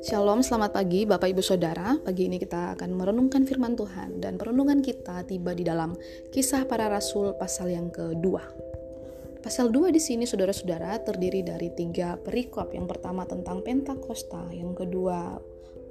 Shalom, selamat pagi Bapak Ibu Saudara. Pagi ini kita akan merenungkan firman Tuhan dan perenungan kita tiba di dalam Kisah Para Rasul pasal yang kedua. Pasal 2 di sini saudara-saudara terdiri dari tiga perikop. Yang pertama tentang Pentakosta, yang kedua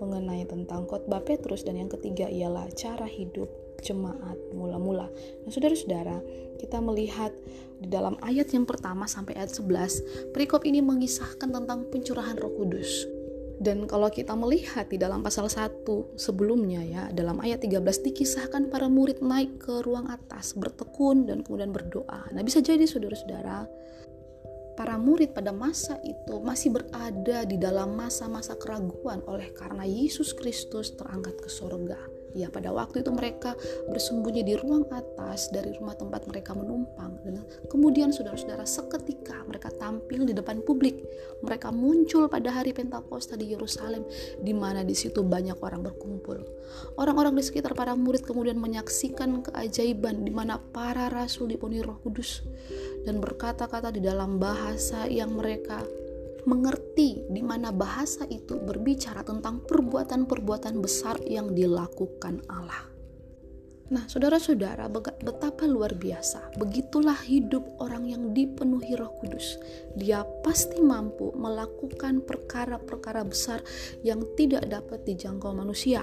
mengenai tentang khotbah Petrus dan yang ketiga ialah cara hidup jemaat mula-mula. Nah, saudara-saudara, kita melihat di dalam ayat yang pertama sampai ayat 11, perikop ini mengisahkan tentang pencurahan Roh Kudus. Dan kalau kita melihat di dalam pasal 1 sebelumnya ya, dalam ayat 13 dikisahkan para murid naik ke ruang atas, bertekun dan kemudian berdoa. Nah, bisa jadi saudara-saudara, para murid pada masa itu masih berada di dalam masa-masa keraguan oleh karena Yesus Kristus terangkat ke sorga. Ya, pada waktu itu mereka bersembunyi di ruang atas dari rumah tempat mereka menumpang. Dan kemudian saudara-saudara seketika mereka tampil di depan publik. Mereka muncul pada hari Pentakosta di Yerusalem, di mana di situ banyak orang berkumpul. Orang-orang di sekitar para murid kemudian menyaksikan keajaiban di mana para rasul dipenuhi Roh Kudus dan berkata-kata di dalam bahasa yang mereka mengerti di mana bahasa itu berbicara tentang perbuatan-perbuatan besar yang dilakukan Allah. Nah, saudara-saudara, betapa luar biasa. Begitulah hidup orang yang dipenuhi Roh Kudus. Dia pasti mampu melakukan perkara-perkara besar yang tidak dapat dijangkau manusia,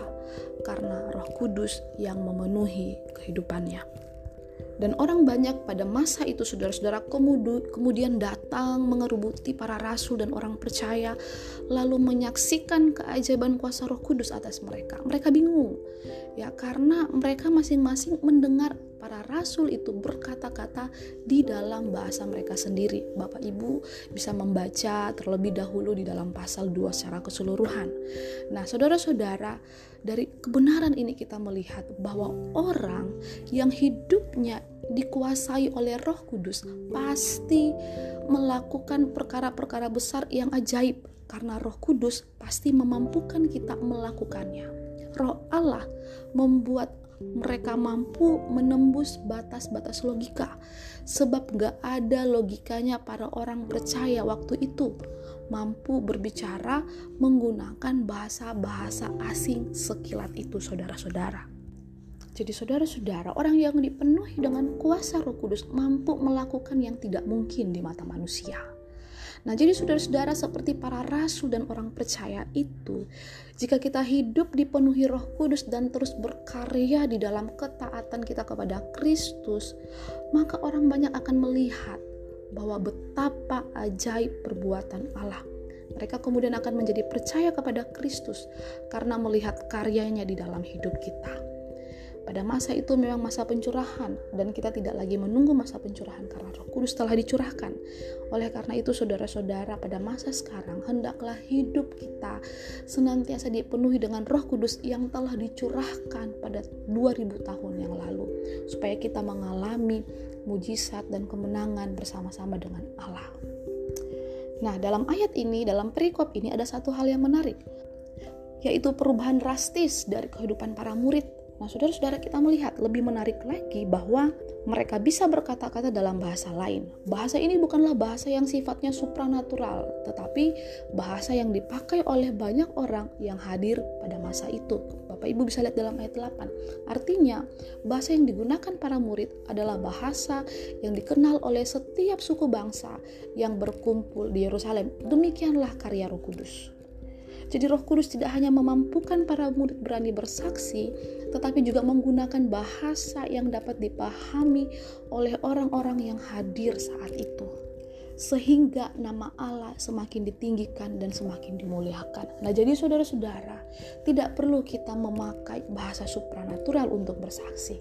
karena Roh Kudus yang memenuhi kehidupannya. Dan orang banyak pada masa itu saudara-saudara kemudian datang mengerubuti para rasul dan orang percaya lalu menyaksikan keajaiban kuasa Roh Kudus atas mereka. Mereka bingung ya karena mereka masing-masing mendengar para rasul itu berkata-kata di dalam bahasa mereka sendiri. Bapak Ibu bisa membaca terlebih dahulu di dalam pasal 2 secara keseluruhan. Nah, saudara-saudara, dari kebenaran ini kita melihat bahwa orang yang hidupnya dikuasai oleh Roh Kudus pasti melakukan perkara-perkara besar yang ajaib karena Roh Kudus pasti memampukan kita melakukannya. Roh Allah membuat mereka mampu menembus batas-batas logika. Sebab gak ada logikanya para orang percaya waktu itu. Mampu berbicara menggunakan bahasa-bahasa asing sekilat itu saudara-saudara. Jadi saudara-saudara orang yang dipenuhi dengan kuasa roh kudus mampu melakukan yang tidak mungkin di mata manusia Nah, jadi saudara-saudara seperti para rasul dan orang percaya itu, jika kita hidup dipenuhi Roh Kudus dan terus berkarya di dalam ketaatan kita kepada Kristus, maka orang banyak akan melihat bahwa betapa ajaib perbuatan Allah. Mereka kemudian akan menjadi percaya kepada Kristus karena melihat karyanya di dalam hidup kita. Pada masa itu memang masa pencurahan dan kita tidak lagi menunggu masa pencurahan karena Roh Kudus telah dicurahkan. Oleh karena itu saudara-saudara pada masa sekarang hendaklah hidup kita senantiasa dipenuhi dengan Roh Kudus yang telah dicurahkan pada 2000 tahun yang lalu supaya kita mengalami mujizat dan kemenangan bersama-sama dengan Allah. Nah, dalam ayat ini, dalam perikop ini ada satu hal yang menarik, yaitu perubahan drastis dari kehidupan para murid Nah, saudara-saudara kita melihat lebih menarik lagi bahwa mereka bisa berkata-kata dalam bahasa lain. Bahasa ini bukanlah bahasa yang sifatnya supranatural, tetapi bahasa yang dipakai oleh banyak orang yang hadir pada masa itu. Bapak Ibu bisa lihat dalam ayat 8. Artinya, bahasa yang digunakan para murid adalah bahasa yang dikenal oleh setiap suku bangsa yang berkumpul di Yerusalem. Demikianlah karya Roh Kudus. Jadi Roh Kudus tidak hanya memampukan para murid berani bersaksi, tetapi juga menggunakan bahasa yang dapat dipahami oleh orang-orang yang hadir saat itu. Sehingga nama Allah semakin ditinggikan dan semakin dimuliakan. Nah, jadi saudara-saudara, tidak perlu kita memakai bahasa supranatural untuk bersaksi,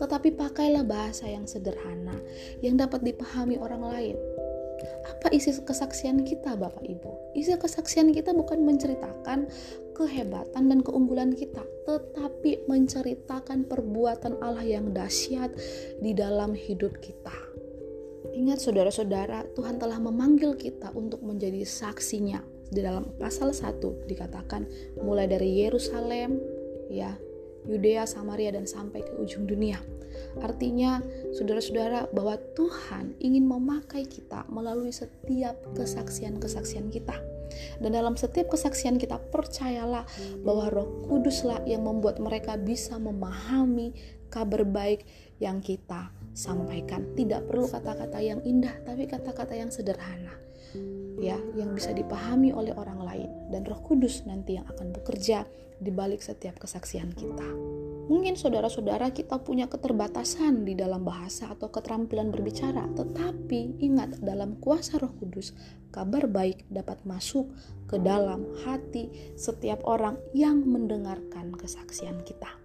tetapi pakailah bahasa yang sederhana yang dapat dipahami orang lain apa isi kesaksian kita Bapak Ibu? Isi kesaksian kita bukan menceritakan kehebatan dan keunggulan kita, tetapi menceritakan perbuatan Allah yang dahsyat di dalam hidup kita. Ingat saudara-saudara, Tuhan telah memanggil kita untuk menjadi saksinya. Di dalam pasal 1 dikatakan mulai dari Yerusalem, ya, Yudea, Samaria, dan sampai ke ujung dunia. Artinya, saudara-saudara, bahwa Tuhan ingin memakai kita melalui setiap kesaksian-kesaksian kita. Dan dalam setiap kesaksian kita percayalah bahwa Roh Kuduslah yang membuat mereka bisa memahami kabar baik yang kita sampaikan. Tidak perlu kata-kata yang indah, tapi kata-kata yang sederhana. Ya, yang bisa dipahami oleh orang lain dan Roh Kudus nanti yang akan bekerja di balik setiap kesaksian kita. Mungkin saudara-saudara kita punya keterbatasan di dalam bahasa atau keterampilan berbicara, tetapi ingat dalam kuasa Roh Kudus, kabar baik dapat masuk ke dalam hati setiap orang yang mendengarkan kesaksian kita.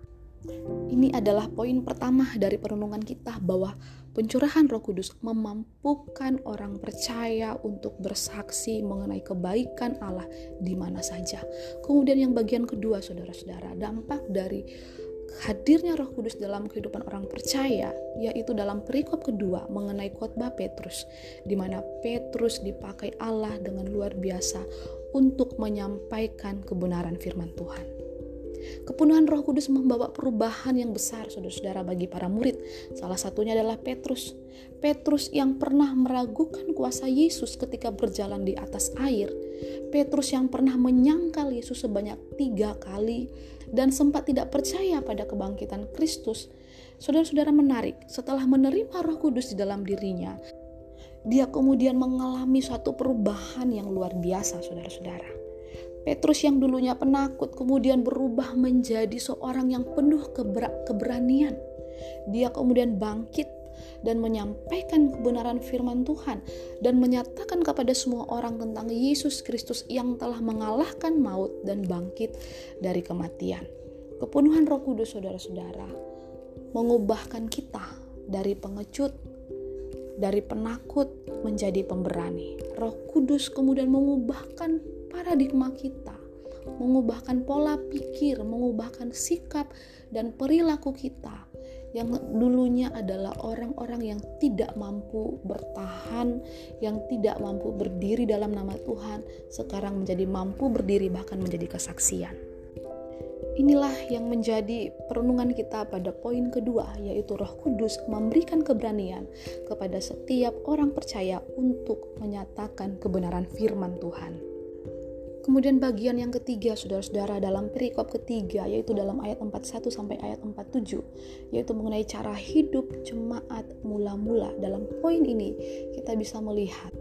Ini adalah poin pertama dari perenungan kita bahwa pencurahan Roh Kudus memampukan orang percaya untuk bersaksi mengenai kebaikan Allah di mana saja. Kemudian yang bagian kedua Saudara-saudara, dampak dari hadirnya Roh Kudus dalam kehidupan orang percaya, yaitu dalam perikop kedua mengenai khotbah Petrus, di mana Petrus dipakai Allah dengan luar biasa untuk menyampaikan kebenaran firman Tuhan. Kepenuhan Roh Kudus membawa perubahan yang besar, saudara-saudara, bagi para murid. Salah satunya adalah Petrus. Petrus yang pernah meragukan kuasa Yesus ketika berjalan di atas air. Petrus yang pernah menyangkal Yesus sebanyak tiga kali dan sempat tidak percaya pada kebangkitan Kristus, saudara-saudara menarik setelah menerima Roh Kudus di dalam dirinya, dia kemudian mengalami suatu perubahan yang luar biasa, saudara-saudara. Petrus yang dulunya penakut kemudian berubah menjadi seorang yang penuh keber keberanian. Dia kemudian bangkit dan menyampaikan kebenaran firman Tuhan dan menyatakan kepada semua orang tentang Yesus Kristus yang telah mengalahkan maut dan bangkit dari kematian. Kepenuhan Roh Kudus saudara-saudara mengubahkan kita dari pengecut, dari penakut menjadi pemberani. Roh Kudus kemudian mengubahkan paradigma kita, mengubahkan pola pikir, mengubahkan sikap dan perilaku kita yang dulunya adalah orang-orang yang tidak mampu bertahan, yang tidak mampu berdiri dalam nama Tuhan, sekarang menjadi mampu berdiri bahkan menjadi kesaksian. Inilah yang menjadi perenungan kita pada poin kedua, yaitu Roh Kudus memberikan keberanian kepada setiap orang percaya untuk menyatakan kebenaran firman Tuhan. Kemudian bagian yang ketiga, saudara-saudara, dalam perikop ketiga, yaitu dalam ayat 41 sampai ayat 47, yaitu mengenai cara hidup jemaat mula-mula. Dalam poin ini, kita bisa melihat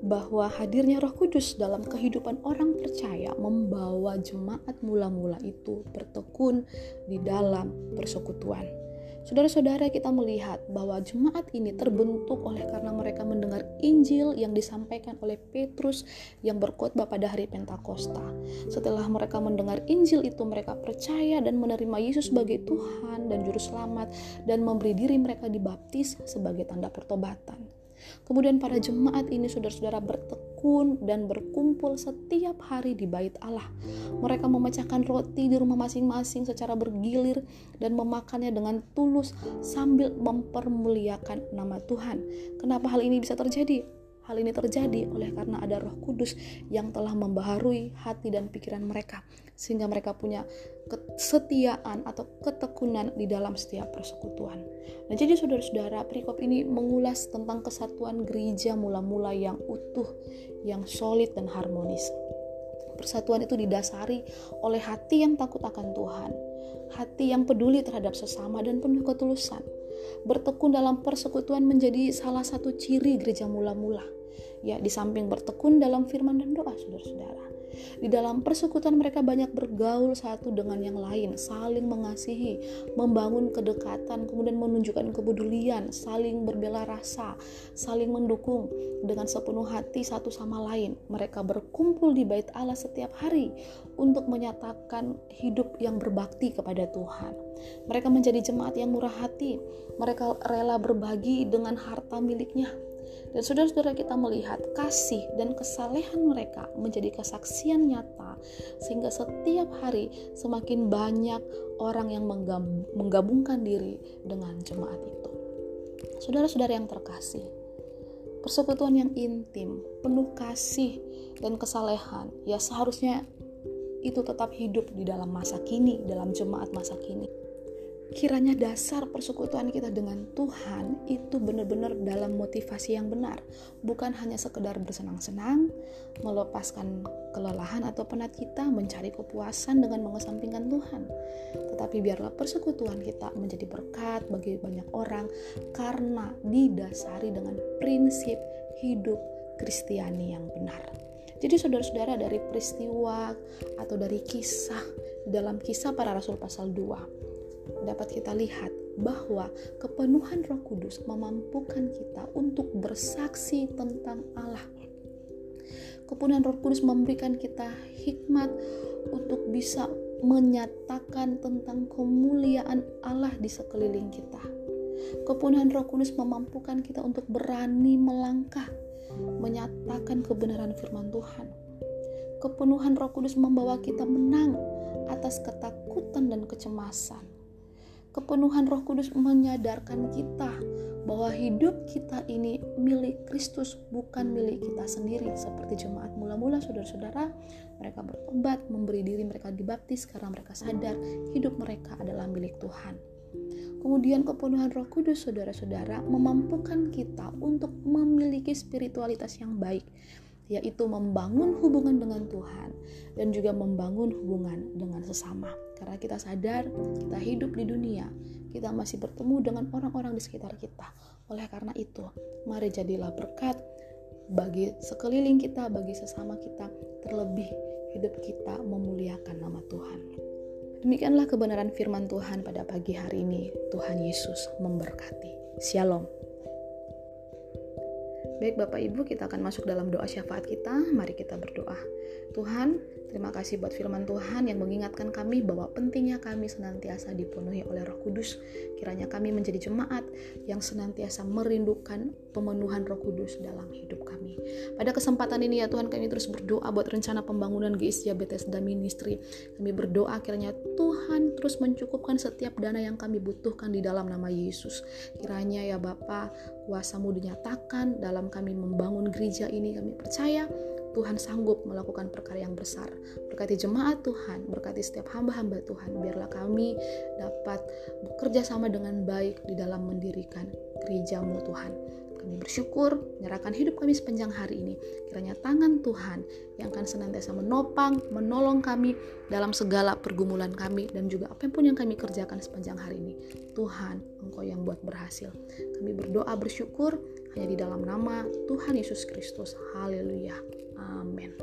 bahwa hadirnya Roh Kudus dalam kehidupan orang percaya membawa jemaat mula-mula itu bertekun di dalam persekutuan. Saudara-saudara kita melihat bahwa jemaat ini terbentuk oleh karena mereka mendengar Injil yang disampaikan oleh Petrus yang berkhotbah pada hari Pentakosta. Setelah mereka mendengar Injil itu mereka percaya dan menerima Yesus sebagai Tuhan dan juru selamat dan memberi diri mereka dibaptis sebagai tanda pertobatan. Kemudian para jemaat ini saudara-saudara dan berkumpul setiap hari di bait Allah. Mereka memecahkan roti di rumah masing-masing secara bergilir dan memakannya dengan tulus sambil mempermuliakan nama Tuhan. Kenapa hal ini bisa terjadi? Hal ini terjadi oleh karena ada Roh Kudus yang telah membaharui hati dan pikiran mereka, sehingga mereka punya kesetiaan atau ketekunan di dalam setiap persekutuan. Nah, jadi saudara-saudara, perikop ini mengulas tentang kesatuan gereja mula-mula yang utuh, yang solid dan harmonis. Persatuan itu didasari oleh hati yang takut akan Tuhan, hati yang peduli terhadap sesama dan penuh ketulusan. Bertekun dalam persekutuan menjadi salah satu ciri gereja mula-mula ya di samping bertekun dalam firman dan doa saudara-saudara di dalam persekutuan mereka banyak bergaul satu dengan yang lain, saling mengasihi, membangun kedekatan, kemudian menunjukkan kepedulian, saling berbela rasa, saling mendukung dengan sepenuh hati satu sama lain. Mereka berkumpul di bait Allah setiap hari untuk menyatakan hidup yang berbakti kepada Tuhan. Mereka menjadi jemaat yang murah hati. Mereka rela berbagi dengan harta miliknya dan saudara-saudara kita melihat kasih dan kesalehan mereka menjadi kesaksian nyata sehingga setiap hari semakin banyak orang yang menggabungkan diri dengan jemaat itu. Saudara-saudara yang terkasih, persekutuan yang intim, penuh kasih dan kesalehan, ya seharusnya itu tetap hidup di dalam masa kini, dalam jemaat masa kini kiranya dasar persekutuan kita dengan Tuhan itu benar-benar dalam motivasi yang benar, bukan hanya sekedar bersenang-senang, melepaskan kelelahan atau penat kita, mencari kepuasan dengan mengesampingkan Tuhan. Tetapi biarlah persekutuan kita menjadi berkat bagi banyak orang karena didasari dengan prinsip hidup Kristiani yang benar. Jadi saudara-saudara dari peristiwa atau dari kisah dalam kisah para rasul pasal 2 dapat kita lihat bahwa kepenuhan Roh Kudus memampukan kita untuk bersaksi tentang Allah. Kepenuhan Roh Kudus memberikan kita hikmat untuk bisa menyatakan tentang kemuliaan Allah di sekeliling kita. Kepenuhan Roh Kudus memampukan kita untuk berani melangkah, menyatakan kebenaran firman Tuhan. Kepenuhan Roh Kudus membawa kita menang atas ketakutan dan kecemasan kepenuhan Roh Kudus menyadarkan kita bahwa hidup kita ini milik Kristus bukan milik kita sendiri seperti jemaat mula-mula saudara-saudara mereka bertobat memberi diri mereka dibaptis karena mereka sadar hidup mereka adalah milik Tuhan kemudian kepenuhan Roh Kudus saudara-saudara memampukan kita untuk memiliki spiritualitas yang baik yaitu membangun hubungan dengan Tuhan dan juga membangun hubungan dengan sesama. Karena kita sadar kita hidup di dunia, kita masih bertemu dengan orang-orang di sekitar kita. Oleh karena itu, mari jadilah berkat bagi sekeliling kita, bagi sesama kita, terlebih hidup kita memuliakan nama Tuhan. Demikianlah kebenaran firman Tuhan pada pagi hari ini. Tuhan Yesus memberkati. Shalom. Baik Bapak Ibu, kita akan masuk dalam doa syafaat kita. Mari kita berdoa. Tuhan, terima kasih buat firman Tuhan yang mengingatkan kami bahwa pentingnya kami senantiasa dipenuhi oleh Roh Kudus. Kiranya kami menjadi jemaat yang senantiasa merindukan pemenuhan Roh Kudus dalam hidup kami. Pada kesempatan ini ya Tuhan, kami terus berdoa buat rencana pembangunan GIS Diabetes dan Ministry. Kami berdoa kiranya Tuhan terus mencukupkan setiap dana yang kami butuhkan di dalam nama Yesus. Kiranya ya Bapa, kuasamu dinyatakan dalam kami membangun gereja ini kami percaya Tuhan sanggup melakukan perkara yang besar. Berkati jemaat Tuhan, berkati setiap hamba-hamba Tuhan. Biarlah kami dapat bekerja sama dengan baik di dalam mendirikan gerejamu Tuhan. Kami bersyukur, menyerahkan hidup kami sepanjang hari ini. Kiranya tangan Tuhan yang akan senantiasa menopang, menolong kami dalam segala pergumulan kami dan juga apa pun yang kami kerjakan sepanjang hari ini. Tuhan, Engkau yang buat berhasil. Kami berdoa bersyukur hanya di dalam nama Tuhan Yesus Kristus. Haleluya. Amin.